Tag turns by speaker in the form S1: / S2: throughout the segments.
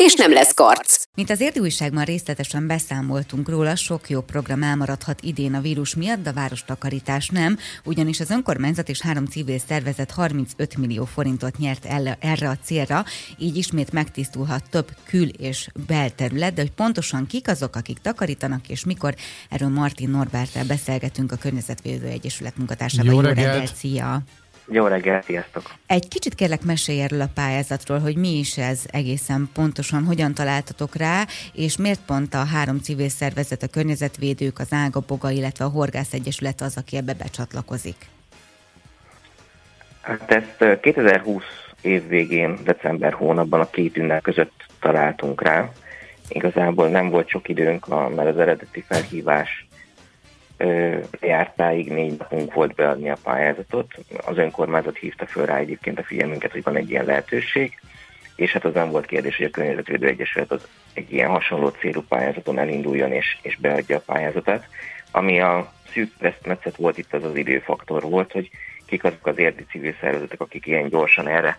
S1: és nem lesz karc.
S2: Mint az érdi újságban részletesen beszámoltunk róla, sok jó program elmaradhat idén a vírus miatt, de a várostakarítás nem, ugyanis az önkormányzat és három civil szervezet 35 millió forintot nyert el erre a célra, így ismét megtisztulhat több kül- és belterület, de hogy pontosan kik azok, akik takarítanak, és mikor, erről Martin Norbertel beszélgetünk a Környezetvédő Egyesület munkatársával.
S3: Jó reggelt!
S2: Szia!
S4: Jó reggelt, sziasztok!
S2: Egy kicsit kérlek mesélj erről a pályázatról, hogy mi is ez egészen pontosan, hogyan találtatok rá, és miért pont a három civil szervezet, a környezetvédők, az Ága Boga, illetve a Horgász Egyesület az, aki ebbe becsatlakozik?
S4: Hát ezt 2020 év végén, december hónapban a két ünnep között találtunk rá. Igazából nem volt sok időnk, mert az eredeti felhívás jártáig négy napunk volt beadni a pályázatot. Az önkormányzat hívta föl rá egyébként a figyelmünket, hogy van egy ilyen lehetőség, és hát az nem volt kérdés, hogy a Környezetvédő Egyesület az egy ilyen hasonló célú pályázaton elinduljon és, és beadja a pályázatát. Ami a szűk keresztmetszet volt itt, az az időfaktor volt, hogy kik azok az érdi civil szervezetek, akik ilyen gyorsan erre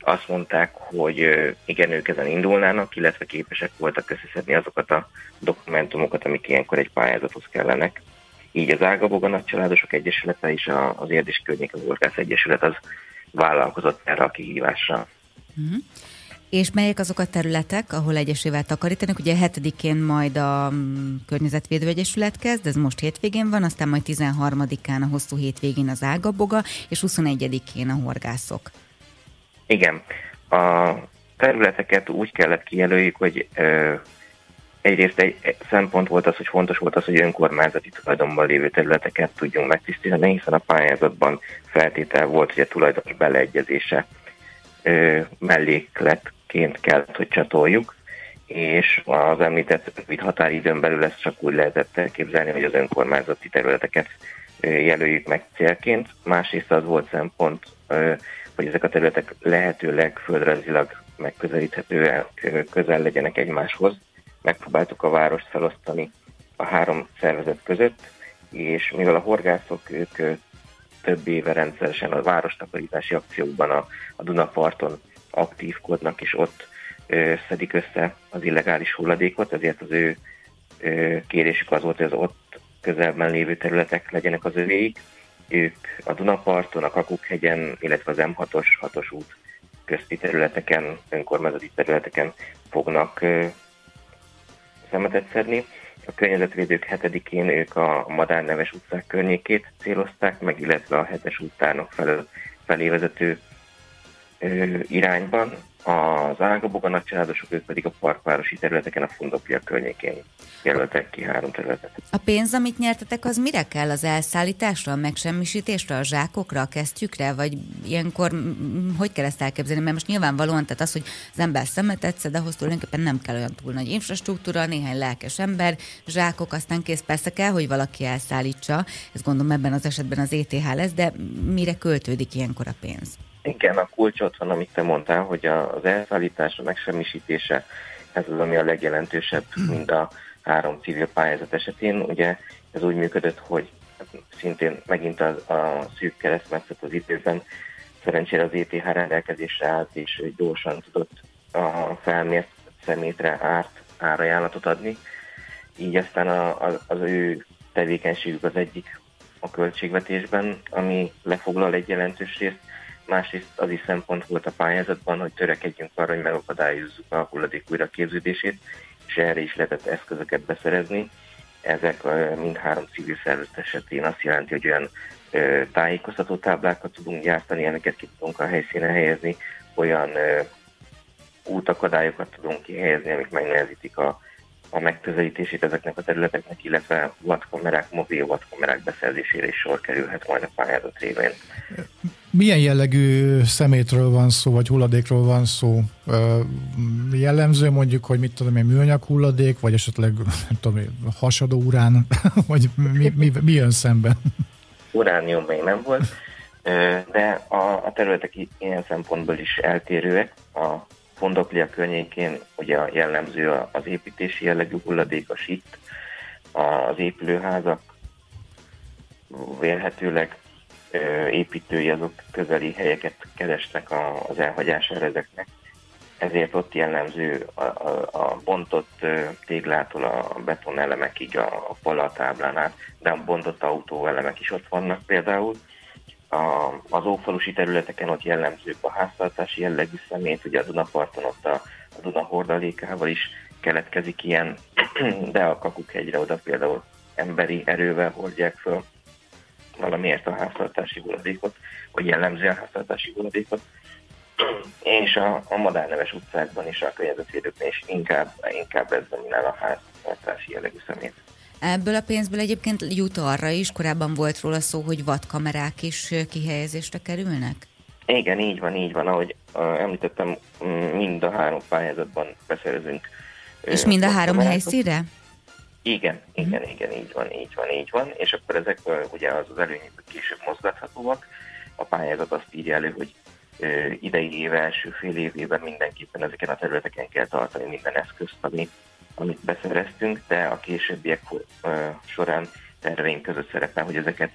S4: azt mondták, hogy igen, ők ezen indulnának, illetve képesek voltak összeszedni azokat a dokumentumokat, amik ilyenkor egy pályázathoz kellenek így az Ágaboga Nagy Családosok Egyesülete és az Érdés Környék az Orgász Egyesület az vállalkozott erre a kihívásra.
S2: Uh-huh. És melyek azok a területek, ahol egyesével takarítanak? Ugye 7-én majd a mm, Környezetvédő Egyesület kezd, ez most hétvégén van, aztán majd 13-án a hosszú hétvégén az Ágaboga, és 21-én a horgászok.
S4: Igen. A területeket úgy kellett kijelöljük, hogy egyrészt egy szempont volt az, hogy fontos volt az, hogy önkormányzati tulajdonban lévő területeket tudjunk megtisztítani, hiszen a pályázatban feltétel volt, hogy a tulajdonos beleegyezése mellékletként kellett, hogy csatoljuk, és az említett rövid határidőn belül ezt csak úgy lehetett elképzelni, hogy az önkormányzati területeket jelöljük meg célként. Másrészt az volt szempont, hogy ezek a területek lehetőleg földrajzilag megközelíthetően közel legyenek egymáshoz, megpróbáltuk a várost felosztani a három szervezet között, és mivel a horgászok ők több éve rendszeresen a várostakarítási akciókban a, a Dunaparton aktívkodnak, és ott ö, szedik össze az illegális hulladékot, ezért az ő ö, kérésük az volt, hogy az ott közelben lévő területek legyenek az övéik. Ők a Dunaparton, a Kakukhegyen, illetve az M6-os 6-os út közti területeken, önkormányzati területeken fognak szemetet szedni. A környezetvédők hetedikén ők a Madárneves utcák környékét célozták meg, illetve a hetes utcának felől felé irányban. Az Ágaboga nagycsaládosok, ők pedig a parkvárosi területeken, a Fundopia környékén jelöltek ki három területet.
S2: A pénz, amit nyertetek, az mire kell? Az elszállításra, a megsemmisítésre, a zsákokra, a kesztyükre, vagy ilyenkor hogy kell ezt elképzelni? Mert most nyilvánvalóan, tehát az, hogy az ember szemetet szed, ahhoz tulajdonképpen nem kell olyan túl nagy infrastruktúra, néhány lelkes ember, zsákok, aztán kész, persze kell, hogy valaki elszállítsa, ez gondolom ebben az esetben az ETH lesz, de mire költődik ilyenkor a pénz?
S4: Igen, a kulcs ott van, amit te mondtál, hogy az elszállítás, a megsemmisítése, ez az, ami a legjelentősebb, mind a három civil pályázat esetén. Ugye ez úgy működött, hogy szintén megint a, a szűk keresztmetszet az időben szerencsére az ETH rendelkezésre állt, és gyorsan tudott a felmért szemétre árt árajánlatot adni. Így aztán a, a, az ő tevékenységük az egyik a költségvetésben, ami lefoglal egy jelentős részt, másrészt az is szempont volt a pályázatban, hogy törekedjünk arra, hogy megakadályozzuk a hulladék újraképződését, és erre is lehetett eszközöket beszerezni. Ezek mind három civil szervezet esetén azt jelenti, hogy olyan tájékoztató táblákat tudunk gyártani, amiket ki tudunk a helyszínen helyezni, olyan útakadályokat tudunk kihelyezni, amik megnehezítik a, a megközelítését ezeknek a területeknek, illetve wattkamerák, mobil wattkamerák beszerzésére is sor kerülhet majd a pályázat révén.
S3: Milyen jellegű szemétről van szó, vagy hulladékról van szó? Jellemző mondjuk, hogy mit tudom én, műanyag hulladék, vagy esetleg nem tudom én, hasadó urán, vagy mi, mi, mi jön szemben?
S4: Uránium még nem volt, de a, a területek ilyen szempontból is eltérőek. A Fondoklia környékén ugye jellemző az építési jellegű hulladék, a sit, az épülőházak, vélhetőleg építői azok közeli helyeket keresnek az elhagyására ezeknek. Ezért ott jellemző a, a, a bontott téglától a betonelemekig a, a palatáblán át, de a bontott autóelemek is ott vannak például. A, az ófalusi területeken ott jellemzők a háztartási jellegű szemét, ugye a Dunaparton ott a, a Duna hordalékával is keletkezik ilyen, de a Kakukhegyre oda például emberi erővel hordják föl valamiért a háztartási hulladékot, vagy jellemző a háztartási hulladékot, és a, a madárneves utcákban és a környezetvédőknél is inkább, inkább ez dominál a háztartási jellegű szemét.
S2: Ebből a pénzből egyébként jut arra is, korábban volt róla szó, hogy vadkamerák is kihelyezésre kerülnek?
S4: Igen, így van, így van. Ahogy uh, említettem, mind a három pályázatban beszerezünk.
S2: És mind a három helyszínre?
S4: Igen, igen, igen, így van, így van, így van, és akkor ezek ugye az az előnyök, később mozgathatóak. A pályázat azt írja elő, hogy idei év első fél évében mindenképpen ezeken a területeken kell tartani minden eszközt, ami, amit beszereztünk, de a későbbiek során terveink között szerepel, hogy ezeket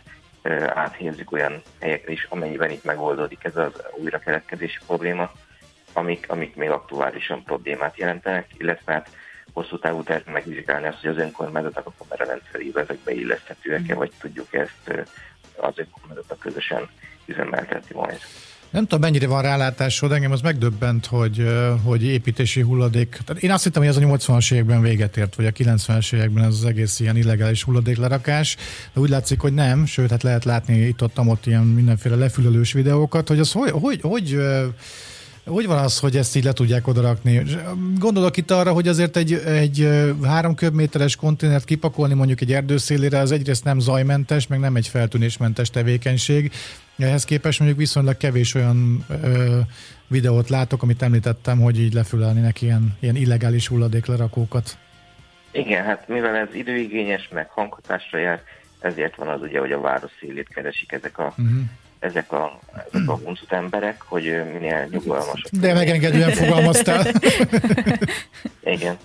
S4: áthelyezzük olyan helyekre is, amennyiben itt megoldódik ez az újrakeletkezési probléma, amik, amik még aktuálisan problémát jelentenek, illetve hát hosszú távú terv megvizsgálni azt, hogy az önkormányzatok a kamerarendszerébe ezek beilleszthetőek-e, vagy tudjuk ezt az önkormányzatok közösen üzemeltetni majd.
S3: Nem tudom, mennyire van rálátásod, engem az megdöbbent, hogy, hogy építési hulladék. Én azt hittem, hogy ez a 80-as években véget ért, vagy a 90-es években ez az egész ilyen illegális hulladéklerakás, de úgy látszik, hogy nem, sőt, hát lehet látni itt-ott ott ilyen mindenféle lefülelős videókat, hogy az hogy, hogy hogy van az, hogy ezt így le tudják odarakni? Gondolok itt arra, hogy azért egy, egy három köbméteres konténert kipakolni mondjuk egy erdőszélére, az egyrészt nem zajmentes, meg nem egy feltűnésmentes tevékenység. Ehhez képest mondjuk viszonylag kevés olyan ö, videót látok, amit említettem, hogy így lefülelnének ilyen, ilyen illegális hulladéklerakókat.
S4: Igen, hát mivel ez időigényes, meg hanghatásra jár, ezért van az ugye, hogy a város szélét keresik ezek a uh-huh ezek a, ezek a huncut emberek, hogy minél nyugalmasabb.
S3: De megengedően fogalmaztál.
S4: Igen,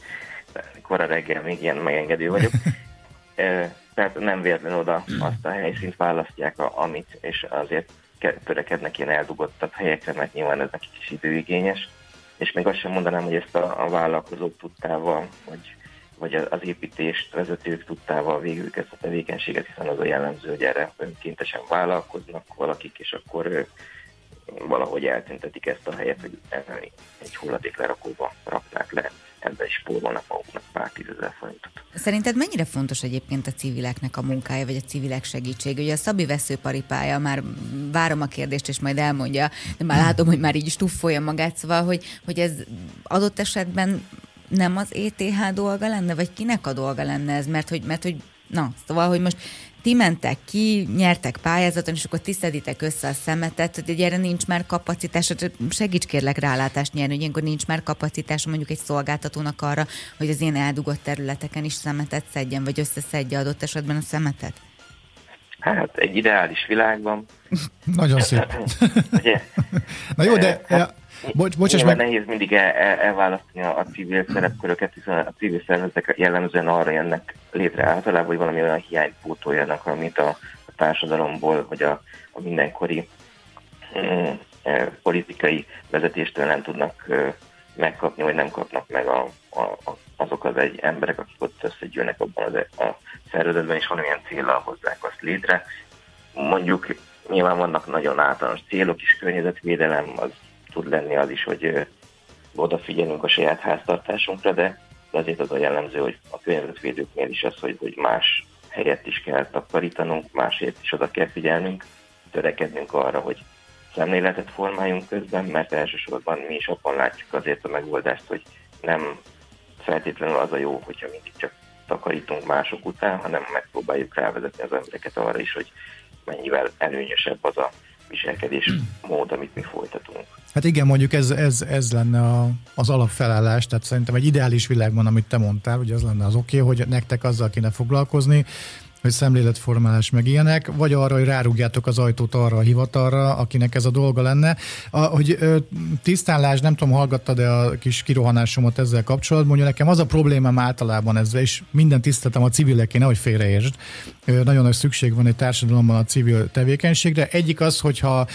S4: kora reggel még ilyen megengedő vagyok. Tehát nem véletlen oda azt a helyszínt választják, amit, és azért törekednek ilyen eldugottabb helyekre, mert nyilván ez neki kis időigényes. És még azt sem mondanám, hogy ezt a, a vállalkozók tudtával, hogy vagy az építést vezetők tudtával végül ezt a tevékenységet, hiszen az a jellemző, hogy erre önkéntesen vállalkoznak valakik, és akkor valahogy eltüntetik ezt a helyet, hogy egy hulladéklerakóba raknák le, ebbe is spórolnak maguknak pár tízezer forintot.
S2: Szerinted mennyire fontos egyébként a civileknek a munkája, vagy a civilek segítsége? Ugye a Szabi veszőparipája, már várom a kérdést, és majd elmondja, de már látom, hogy már így stuffolja magát, szóval, hogy, hogy ez adott esetben nem az ETH dolga lenne, vagy kinek a dolga lenne ez? Mert hogy, mert hogy na, szóval, hogy most ti mentek ki, nyertek pályázaton, és akkor tiszteditek össze a szemetet, hogy erre nincs már kapacitás, segíts kérlek rálátást nyerni, hogy ilyenkor nincs már kapacitás mondjuk egy szolgáltatónak arra, hogy az én eldugott területeken is szemetet szedjen, vagy összeszedje adott esetben a szemetet?
S4: Hát egy ideális világban.
S3: Nagyon szép. Ugye? Na jó, de...
S4: Bocs, bocsáss meg... nehéz mindig el, el, elválasztani a, civil szerepköröket, hiszen a civil szervezetek jellemzően arra jönnek létre általában, hogy valami olyan hiányt pótoljanak, amit a, a társadalomból, vagy a, a mindenkori mm, e, politikai vezetéstől nem tudnak megkapni, vagy nem kapnak meg a, a, a, azok az egy emberek, akik ott összegyűlnek abban az, a szervezetben, és valamilyen célral hozzák azt létre. Mondjuk nyilván vannak nagyon általános célok is, környezetvédelem, az tud lenni az is, hogy odafigyelünk a saját háztartásunkra, de azért az a jellemző, hogy a környezetvédőknél is az, hogy, hogy más helyet is kell takarítanunk, másért is oda kell figyelnünk, törekednünk arra, hogy szemléletet formáljunk közben, mert elsősorban mi is abban látjuk azért a megoldást, hogy nem feltétlenül az a jó, hogyha mindig csak takarítunk mások után, hanem megpróbáljuk rávezetni az embereket arra is, hogy mennyivel előnyösebb az a viselkedés mód, amit mi folytatunk.
S3: Hát igen, mondjuk ez, ez, ez lenne a, az alapfelállás, tehát szerintem egy ideális világban, amit te mondtál, hogy az lenne az oké, okay, hogy nektek azzal kéne foglalkozni, hogy szemléletformálás meg ilyenek, vagy arra, hogy rárugjátok az ajtót arra a hivatalra, akinek ez a dolga lenne. A, hogy ö, tisztánlás, nem tudom, hallgattad-e a kis kirohanásomat ezzel kapcsolatban, mondja nekem az a problémám általában ezzel, és minden tiszteltem a civileké, nehogy félreértsd. Nagyon nagy szükség van egy társadalomban a civil tevékenységre. Egyik az, hogyha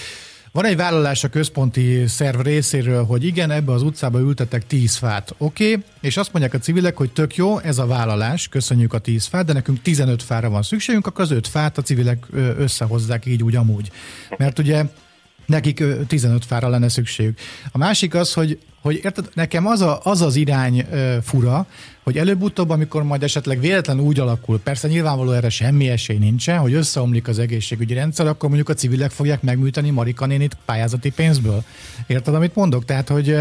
S3: van egy vállalás a központi szerv részéről, hogy igen, ebbe az utcába ültetek 10 fát, oké, okay, és azt mondják a civilek, hogy tök jó, ez a vállalás, köszönjük a 10 fát, de nekünk 15 fára van szükségünk, akkor az 5 fát a civilek összehozzák így úgy amúgy. Mert ugye nekik 15 fára lenne szükségük. A másik az, hogy, hogy érted, nekem az, a, az az irány ö, fura, hogy előbb-utóbb, amikor majd esetleg véletlen úgy alakul, persze nyilvánvaló erre semmi esély nincsen, hogy összeomlik az egészségügyi rendszer, akkor mondjuk a civilek fogják megműteni Marika nénit pályázati pénzből. Érted, amit mondok? Tehát, hogy,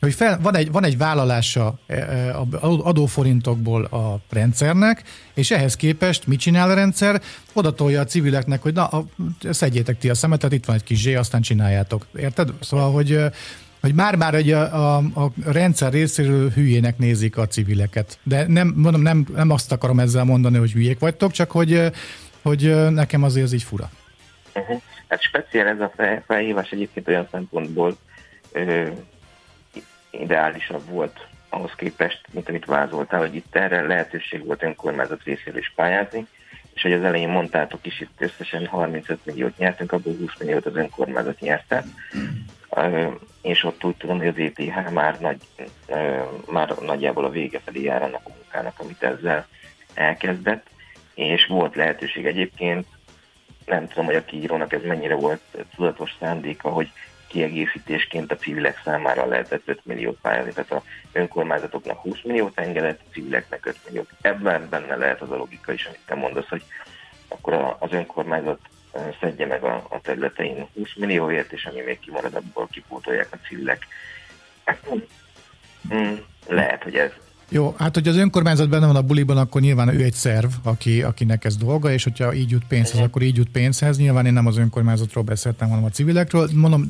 S3: hogy fel, van, egy, van egy vállalása adóforintokból a rendszernek, és ehhez képest mit csinál a rendszer? Oda tolja a civileknek, hogy na, a, szedjétek ti a szemetet, itt van egy kis zsé, aztán csináljátok. Érted? Szóval, hogy hogy már-már egy a, a, a rendszer részéről hülyének nézik a civileket. De nem, mondom, nem, nem azt akarom ezzel mondani, hogy hülyék vagytok, csak hogy, hogy nekem azért ez így fura.
S4: Uh-huh. Hát speciál ez a felhívás egyébként olyan szempontból ö, ideálisabb volt ahhoz képest, mint amit vázoltál, hogy itt erre lehetőség volt önkormányzat részéről is pályázni, és hogy az elején mondtátok is, itt összesen 35 milliót nyertünk, abból 20 milliót az önkormányzat nyerte és ott úgy tudom, hogy az ETH már, nagy, már nagyjából a vége felé jár annak a munkának, amit ezzel elkezdett, és volt lehetőség egyébként, nem tudom, hogy a kiírónak ez mennyire volt tudatos szándéka, hogy kiegészítésként a civilek számára lehetett 5 milliót pályázni, tehát a önkormányzatoknak 20 milliót engedett, a civileknek 5 milliót. Ebben benne lehet az a logika is, amit te mondasz, hogy akkor az önkormányzat szedje meg a, a területein 20 millióért, és ami még kimarad, abból kipótolják a civilek. Hmm, lehet, hogy ez
S3: jó, hát hogy az önkormányzat benne van a buliban, akkor nyilván ő egy szerv, aki, akinek ez dolga, és hogyha így jut pénzhez, akkor így jut pénzhez. Nyilván én nem az önkormányzatról beszéltem, hanem a civilekről. Mondom,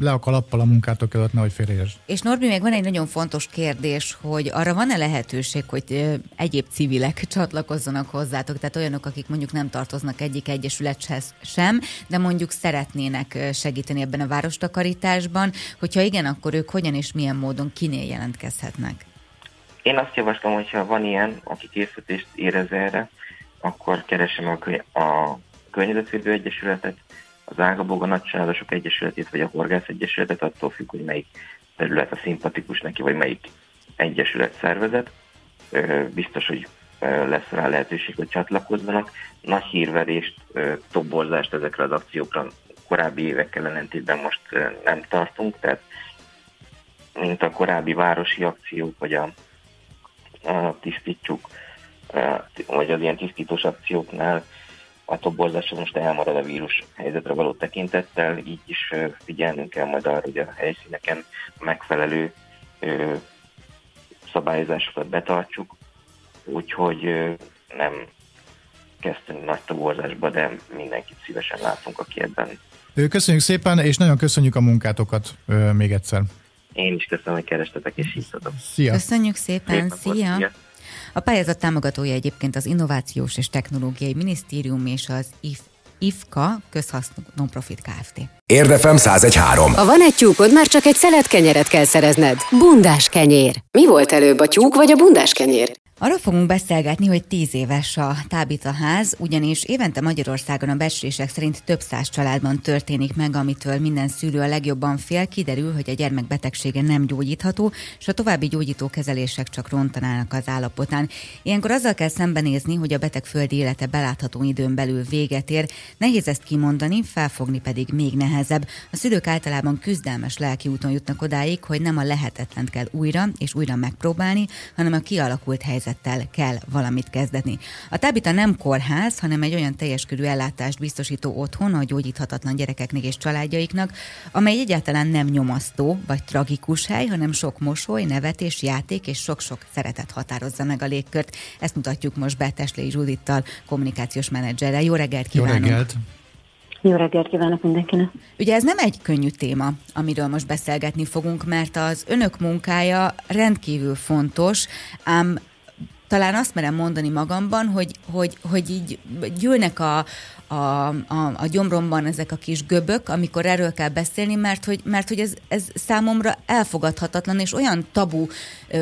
S3: le a kalappal a munkátok előtt, nehogy félreértsd.
S2: És Norbi, még van egy nagyon fontos kérdés, hogy arra van-e lehetőség, hogy egyéb civilek csatlakozzanak hozzátok, tehát olyanok, akik mondjuk nem tartoznak egyik egyesülethez sem, de mondjuk szeretnének segíteni ebben a várostakarításban, hogyha igen, akkor ők hogyan és milyen módon kinél jelentkezhetnek?
S4: Én azt javaslom, hogyha van ilyen, aki készítést érez erre, akkor keresem a, köny- a Környezetvédő Egyesületet, az Ágaboga Nagycsaládosok Egyesületét, vagy a Horgász Egyesületet, attól függ, hogy melyik terület a szimpatikus neki, vagy melyik egyesület szervezet. Biztos, hogy lesz rá lehetőség, hogy csatlakozzanak. Nagy hírverést, toborzást ezekre az akciókra korábbi évekkel ellentétben most nem tartunk, tehát mint a korábbi városi akciók, vagy a tisztítsuk, vagy az ilyen tisztítós akcióknál a toborzása most elmarad a vírus helyzetre való tekintettel, így is figyelnünk kell majd arra, hogy a helyszíneken megfelelő szabályozásokat betartsuk, úgyhogy nem kezdtünk nagy toborzásba, de mindenkit szívesen látunk, aki ebben.
S3: Köszönjük szépen, és nagyon köszönjük a munkátokat még egyszer.
S4: Én is köszönöm, hogy kerestetek és hívtatok.
S2: Szia! Köszönjük szépen, szia! szia. A pályázat támogatója egyébként az Innovációs és Technológiai Minisztérium és az IF IFKA közhasznú nonprofit Kft.
S5: Érdefem 1013.
S1: Ha van egy tyúkod, már csak egy szelet kenyeret kell szerezned. Bundás kenyér. Mi volt előbb, a tyúk vagy a bundás kenyér?
S2: Arról fogunk beszélgetni, hogy tíz éves a Tábita ház, ugyanis évente Magyarországon a becslések szerint több száz családban történik meg, amitől minden szülő a legjobban fél, kiderül, hogy a gyermek betegsége nem gyógyítható, és a további gyógyító kezelések csak rontanának az állapotán. Ilyenkor azzal kell szembenézni, hogy a beteg földi élete belátható időn belül véget ér. Nehéz ezt kimondani, felfogni pedig még nehezebb. A szülők általában küzdelmes lelki úton jutnak odáig, hogy nem a lehetetlent kell újra és újra megpróbálni, hanem a kialakult helyzet helyzettel kell valamit kezdeni. A Tábita nem kórház, hanem egy olyan teljes körű ellátást biztosító otthon a gyógyíthatatlan gyerekeknek és családjaiknak, amely egyáltalán nem nyomasztó vagy tragikus hely, hanem sok mosoly, nevetés, játék és sok-sok szeretet határozza meg a légkört. Ezt mutatjuk most be Teslei Zsudittal, kommunikációs menedzserrel. Jó reggelt kívánunk! Jó reggelt!
S6: Jó reggelt kívánok mindenkinek!
S2: Ugye ez nem egy könnyű téma, amiről most beszélgetni fogunk, mert az önök munkája rendkívül fontos, ám talán azt merem mondani magamban, hogy, hogy, hogy így gyűlnek a, a, a, a gyomromban ezek a kis göbök, amikor erről kell beszélni, mert hogy, mert hogy ez, ez számomra elfogadhatatlan, és olyan tabu,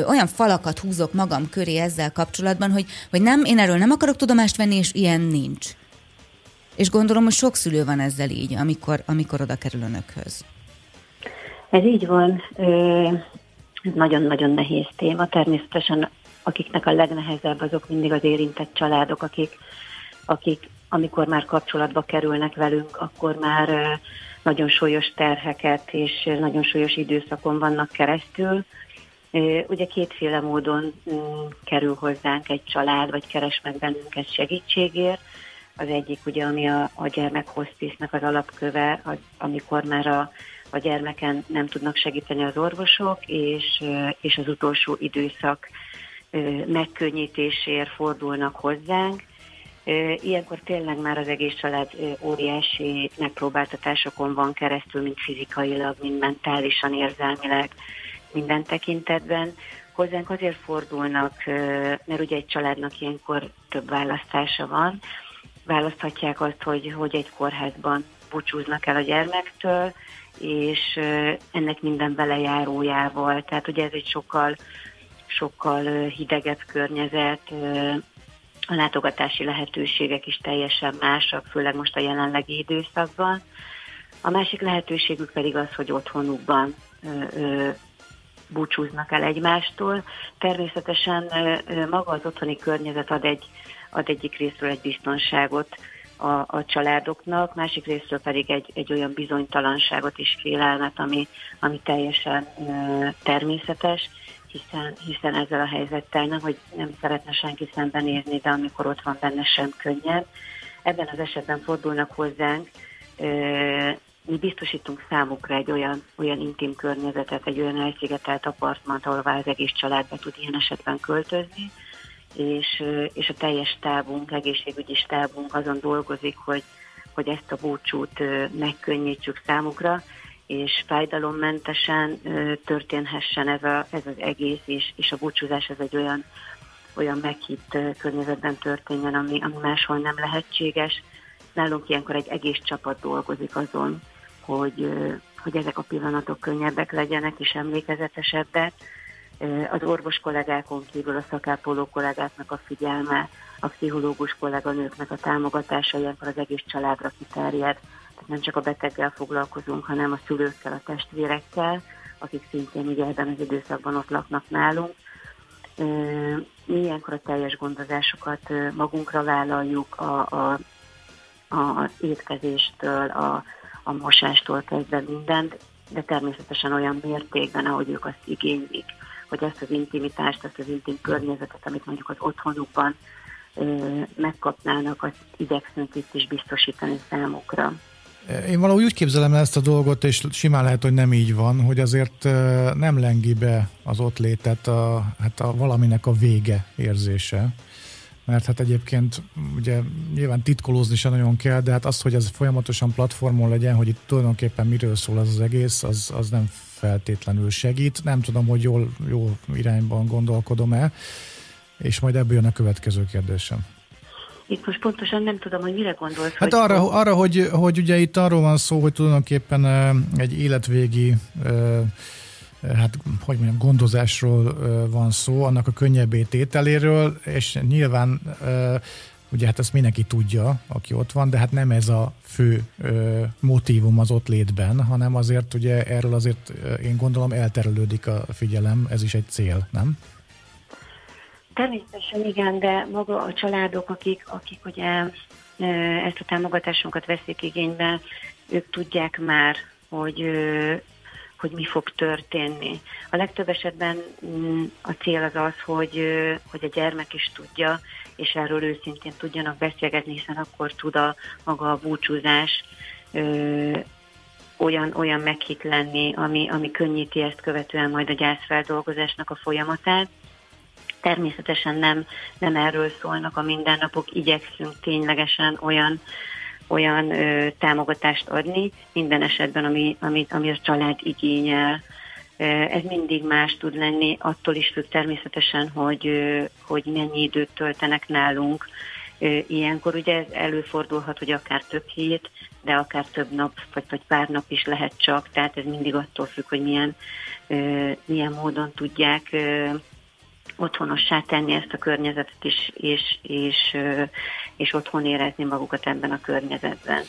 S2: olyan falakat húzok magam köré ezzel kapcsolatban, hogy, hogy nem, én erről nem akarok tudomást venni, és ilyen nincs. És gondolom, hogy sok szülő van ezzel így, amikor, amikor oda kerül önökhöz.
S6: Ez így van. Nagyon-nagyon nehéz téma. Természetesen akiknek a legnehezebb, azok mindig az érintett családok, akik, akik amikor már kapcsolatba kerülnek velünk, akkor már nagyon súlyos terheket és nagyon súlyos időszakon vannak keresztül. Ugye kétféle módon mm, kerül hozzánk egy család, vagy keres meg bennünket segítségért. Az egyik ugye, ami a, a gyermek hospice az alapköve, az, amikor már a, a gyermeken nem tudnak segíteni az orvosok, és, és az utolsó időszak megkönnyítésért fordulnak hozzánk. Ilyenkor tényleg már az egész család óriási megpróbáltatásokon van keresztül, mint fizikailag, mind mentálisan, érzelmileg, minden tekintetben. Hozzánk azért fordulnak, mert ugye egy családnak ilyenkor több választása van. Választhatják azt, hogy, hogy egy kórházban búcsúznak el a gyermektől, és ennek minden belejárójával. Tehát ugye ez egy sokkal sokkal hidegebb környezet, a látogatási lehetőségek is teljesen másak, főleg most a jelenlegi időszakban. A másik lehetőségük pedig az, hogy otthonukban búcsúznak el egymástól. Természetesen maga az otthoni környezet ad, egy, ad egyik részről egy biztonságot a, a családoknak, másik részről pedig egy, egy olyan bizonytalanságot és félelmet, ami, ami teljesen természetes, hiszen, hiszen ezzel a helyzettel nem, hogy nem szeretne senki szembenézni, de amikor ott van benne sem könnyebb. Ebben az esetben fordulnak hozzánk, mi biztosítunk számukra egy olyan, olyan intim környezetet, egy olyan elszigetelt apartmant, ahol az egész család be tud ilyen esetben költözni, és, és a teljes stábunk, egészségügyi stábunk azon dolgozik, hogy, hogy ezt a búcsút megkönnyítsük számukra, és fájdalommentesen történhessen ez, a, ez az egész, és, és a búcsúzás ez egy olyan, olyan meghitt környezetben történjen, ami, ami máshol nem lehetséges. Nálunk ilyenkor egy egész csapat dolgozik azon, hogy, hogy ezek a pillanatok könnyebbek legyenek és emlékezetesebbek. Az orvos kollégákon kívül a szakápoló kollégáknak a figyelme, a pszichológus kolléganőknek a támogatása ilyenkor az egész családra kiterjed nem csak a beteggel foglalkozunk, hanem a szülőkkel, a testvérekkel, akik szintén ugye ebben az időszakban ott laknak nálunk. Mi ilyenkor a teljes gondozásokat magunkra vállaljuk, a, a, a étkezéstől, a, a mosástól kezdve mindent, de természetesen olyan mértékben, ahogy ők azt igénylik, hogy ezt az intimitást, ezt az intim környezetet, amit mondjuk az otthonukban megkapnának, azt igyekszünk itt is biztosítani számukra.
S3: Én valahogy úgy képzelem ezt a dolgot, és simán lehet, hogy nem így van, hogy azért nem lengi be az ott létet a, hát a valaminek a vége érzése. Mert hát egyébként ugye nyilván titkolózni sem nagyon kell, de hát az, hogy ez folyamatosan platformon legyen, hogy itt tulajdonképpen miről szól az az egész, az, az nem feltétlenül segít. Nem tudom, hogy jól, jó irányban gondolkodom-e, és majd ebből jön a következő kérdésem.
S6: Itt most pontosan nem tudom, hogy mire gondolsz.
S3: Hát hogy arra, hogy, arra hogy, hogy ugye itt arról van szó, hogy tulajdonképpen egy életvégi hát hogy mondjam, gondozásról van szó, annak a könnyebbé tételéről, és nyilván ugye hát ezt mindenki tudja, aki ott van, de hát nem ez a fő motivum az ott létben, hanem azért ugye erről azért én gondolom elterelődik a figyelem, ez is egy cél, nem?
S6: Természetesen igen, de maga a családok, akik, akik ugye ezt a támogatásunkat veszik igénybe, ők tudják már, hogy, hogy mi fog történni. A legtöbb esetben mm, a cél az az, hogy, hogy a gyermek is tudja, és erről őszintén tudjanak beszélgetni, hiszen akkor tud a maga a búcsúzás olyan, olyan meghitt lenni, ami, ami könnyíti ezt követően majd a gyászfeldolgozásnak a folyamatát. Természetesen nem, nem erről szólnak a mindennapok, igyekszünk ténylegesen olyan olyan ö, támogatást adni, minden esetben, ami, ami, ami a család igényel. Ez mindig más tud lenni, attól is függ természetesen, hogy, hogy mennyi időt töltenek nálunk. Ilyenkor ugye ez előfordulhat, hogy akár több hét, de akár több nap, vagy, vagy pár nap is lehet csak, tehát ez mindig attól függ, hogy milyen, milyen módon tudják otthonossá tenni ezt a környezetet is, és, és, és otthon érezni magukat ebben a környezetben.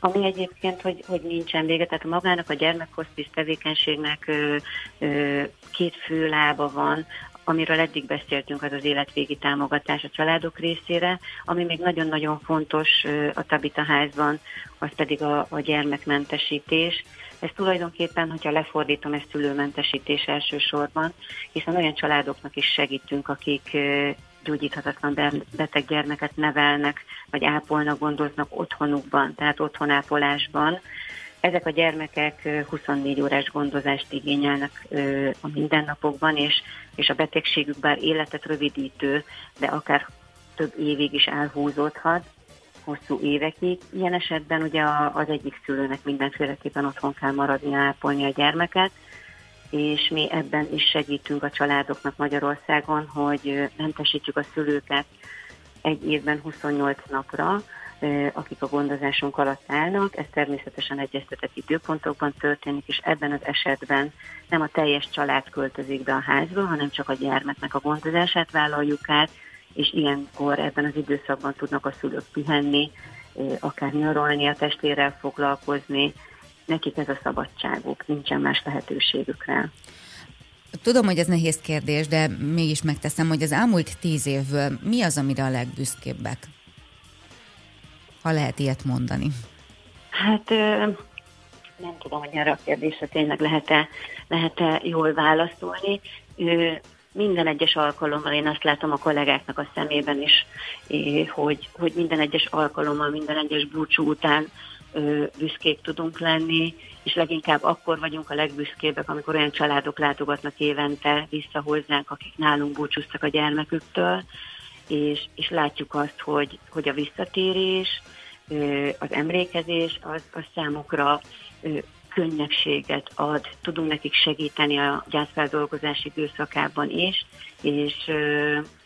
S6: Ami egyébként, hogy, hogy nincsen vége, tehát magának a gyermekhospice tevékenységnek ö, ö, két fő lába van, amiről eddig beszéltünk, az az életvégi támogatás a családok részére, ami még nagyon-nagyon fontos a Tabita házban, az pedig a, a gyermekmentesítés. Ez tulajdonképpen, hogyha lefordítom, ez szülőmentesítés elsősorban, hiszen olyan családoknak is segítünk, akik gyógyíthatatlan beteg gyermeket nevelnek, vagy ápolnak, gondoznak otthonukban, tehát otthonápolásban. Ezek a gyermekek 24 órás gondozást igényelnek a mindennapokban, és, és a betegségük bár életet rövidítő, de akár több évig is elhúzódhat, hosszú évekig. Ilyen esetben ugye az egyik szülőnek mindenféleképpen otthon kell maradni, ápolni a gyermeket, és mi ebben is segítünk a családoknak Magyarországon, hogy mentesítjük a szülőket egy évben 28 napra, akik a gondozásunk alatt állnak. Ez természetesen egyeztetett időpontokban történik, és ebben az esetben nem a teljes család költözik be a házba, hanem csak a gyermeknek a gondozását vállaljuk át, és ilyenkor ebben az időszakban tudnak a szülők pihenni, akár nyaralni, a testvérrel foglalkozni, nekik ez a szabadságuk, nincsen más lehetőségük rá.
S2: Tudom, hogy ez nehéz kérdés, de mégis megteszem, hogy az elmúlt tíz évből mi az, amire a legbüszkébbek? Ha lehet ilyet mondani.
S6: Hát nem tudom, hogy erre a kérdésre tényleg lehet-e, lehet-e jól válaszolni. Minden egyes alkalommal én azt látom a kollégáknak a szemében is, hogy, hogy minden egyes alkalommal, minden egyes búcsú után büszkék tudunk lenni, és leginkább akkor vagyunk a legbüszkébbek, amikor olyan családok látogatnak évente vissza hozzánk, akik nálunk búcsúztak a gyermeküktől, és, és látjuk azt, hogy, hogy a visszatérés, az emlékezés az, az számukra könnyegséget ad, tudunk nekik segíteni a gyászfeldolgozás időszakában is, és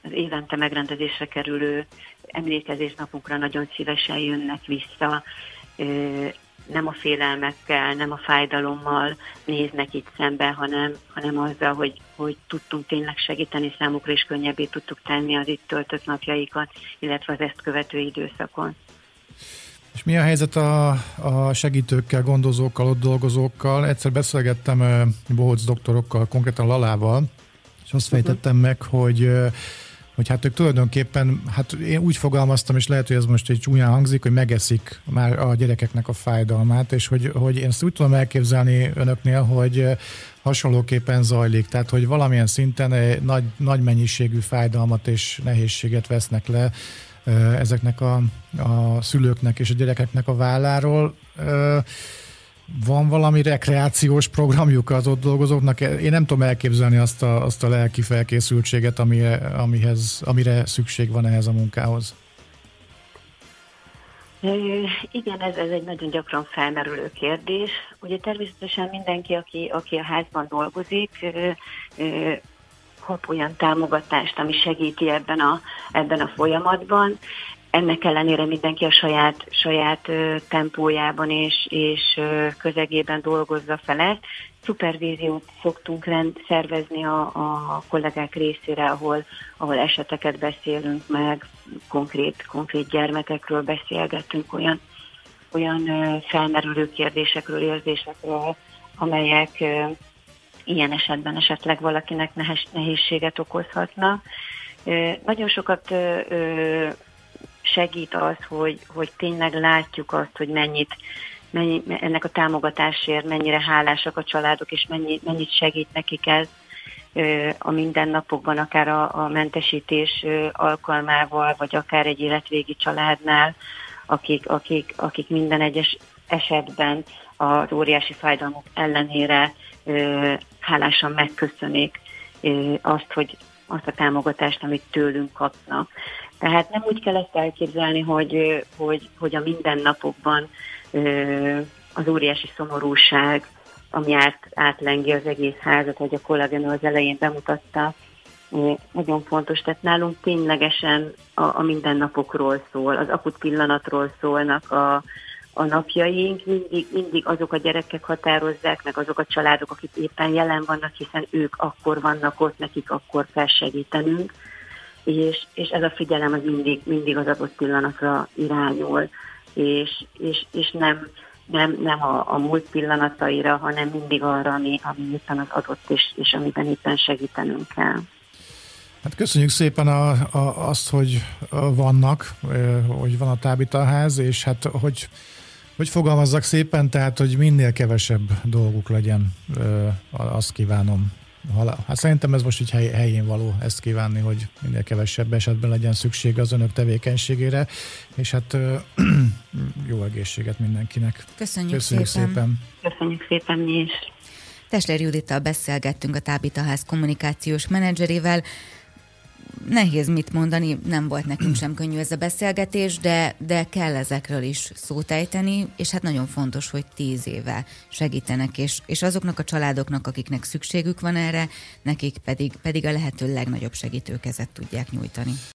S6: az évente megrendezésre kerülő emlékezésnapunkra nagyon szívesen jönnek vissza, nem a félelmekkel, nem a fájdalommal néznek itt szembe, hanem, hanem azzal, hogy, hogy tudtunk tényleg segíteni számukra, és könnyebbé tudtuk tenni az itt töltött napjaikat, illetve az ezt követő időszakon.
S3: És mi a helyzet a, a segítőkkel, gondozókkal, ott dolgozókkal? Egyszer beszélgettem bohóc doktorokkal, konkrétan Lalával, és azt fejtettem uh-huh. meg, hogy hogy hát ők tulajdonképpen, hát én úgy fogalmaztam, és lehet, hogy ez most egy csúnyán hangzik, hogy megeszik már a gyerekeknek a fájdalmát, és hogy, hogy én ezt úgy tudom elképzelni önöknél, hogy hasonlóképpen zajlik, tehát hogy valamilyen szinten egy nagy, nagy mennyiségű fájdalmat és nehézséget vesznek le ezeknek a, a szülőknek és a gyerekeknek a válláról van valami rekreációs programjuk az ott dolgozóknak? Én nem tudom elképzelni azt a, azt a lelki felkészültséget, amire, amihez, amire szükség van ehhez a munkához.
S6: Igen, ez, ez egy nagyon gyakran felmerülő kérdés. Ugye természetesen mindenki, aki, aki a házban dolgozik, kap olyan támogatást, ami segíti ebben a, ebben a folyamatban ennek ellenére mindenki a saját, saját tempójában és, és közegében dolgozza fel Szupervíziót szoktunk rend, szervezni a, a kollégák részére, ahol, ahol eseteket beszélünk meg, konkrét, konkrét gyermekekről beszélgetünk, olyan, olyan felmerülő kérdésekről, érzésekről, amelyek ilyen esetben esetleg valakinek nehézséget okozhatna. Nagyon sokat segít az, hogy, hogy tényleg látjuk azt, hogy mennyit, mennyi, ennek a támogatásért mennyire hálásak a családok, és mennyi, mennyit segít nekik ez a mindennapokban, akár a, a mentesítés alkalmával, vagy akár egy életvégi családnál, akik, akik, akik minden egyes esetben az óriási fájdalmuk ellenére hálásan megköszönik azt, hogy azt a támogatást, amit tőlünk kapnak. Tehát nem úgy kell ezt elképzelni, hogy, hogy, hogy a mindennapokban az óriási szomorúság, ami át, átlengi az egész házat, hogy a kollagenő az elején bemutatta, nagyon fontos. Tehát nálunk ténylegesen a, a mindennapokról szól, az akut pillanatról szólnak a, a napjaink, mindig, mindig azok a gyerekek határozzák, meg azok a családok, akik éppen jelen vannak, hiszen ők akkor vannak ott, nekik akkor kell segítenünk, és, és ez a figyelem az mindig, mindig az adott pillanatra irányul, és, és, és nem, nem, nem a, a múlt pillanataira, hanem mindig arra, ami, ami éppen az adott, és, és amiben éppen segítenünk kell.
S3: Hát köszönjük szépen a, a, azt, hogy vannak, hogy van a tábitaház, és hát hogy, hogy fogalmazzak szépen, tehát hogy minél kevesebb dolguk legyen, azt kívánom. Hát szerintem ez most így hely, helyén való ezt kívánni, hogy minél kevesebb esetben legyen szükség az önök tevékenységére, és hát jó egészséget mindenkinek.
S2: Köszönjük, Köszönjük szépen. szépen.
S6: Köszönjük szépen mi is.
S2: Tesler Judittal beszélgettünk a Tábitaház kommunikációs menedzserével nehéz mit mondani, nem volt nekünk sem könnyű ez a beszélgetés, de, de kell ezekről is szót ejteni, és hát nagyon fontos, hogy tíz éve segítenek, és, és azoknak a családoknak, akiknek szükségük van erre, nekik pedig, pedig a lehető legnagyobb segítőkezet tudják nyújtani.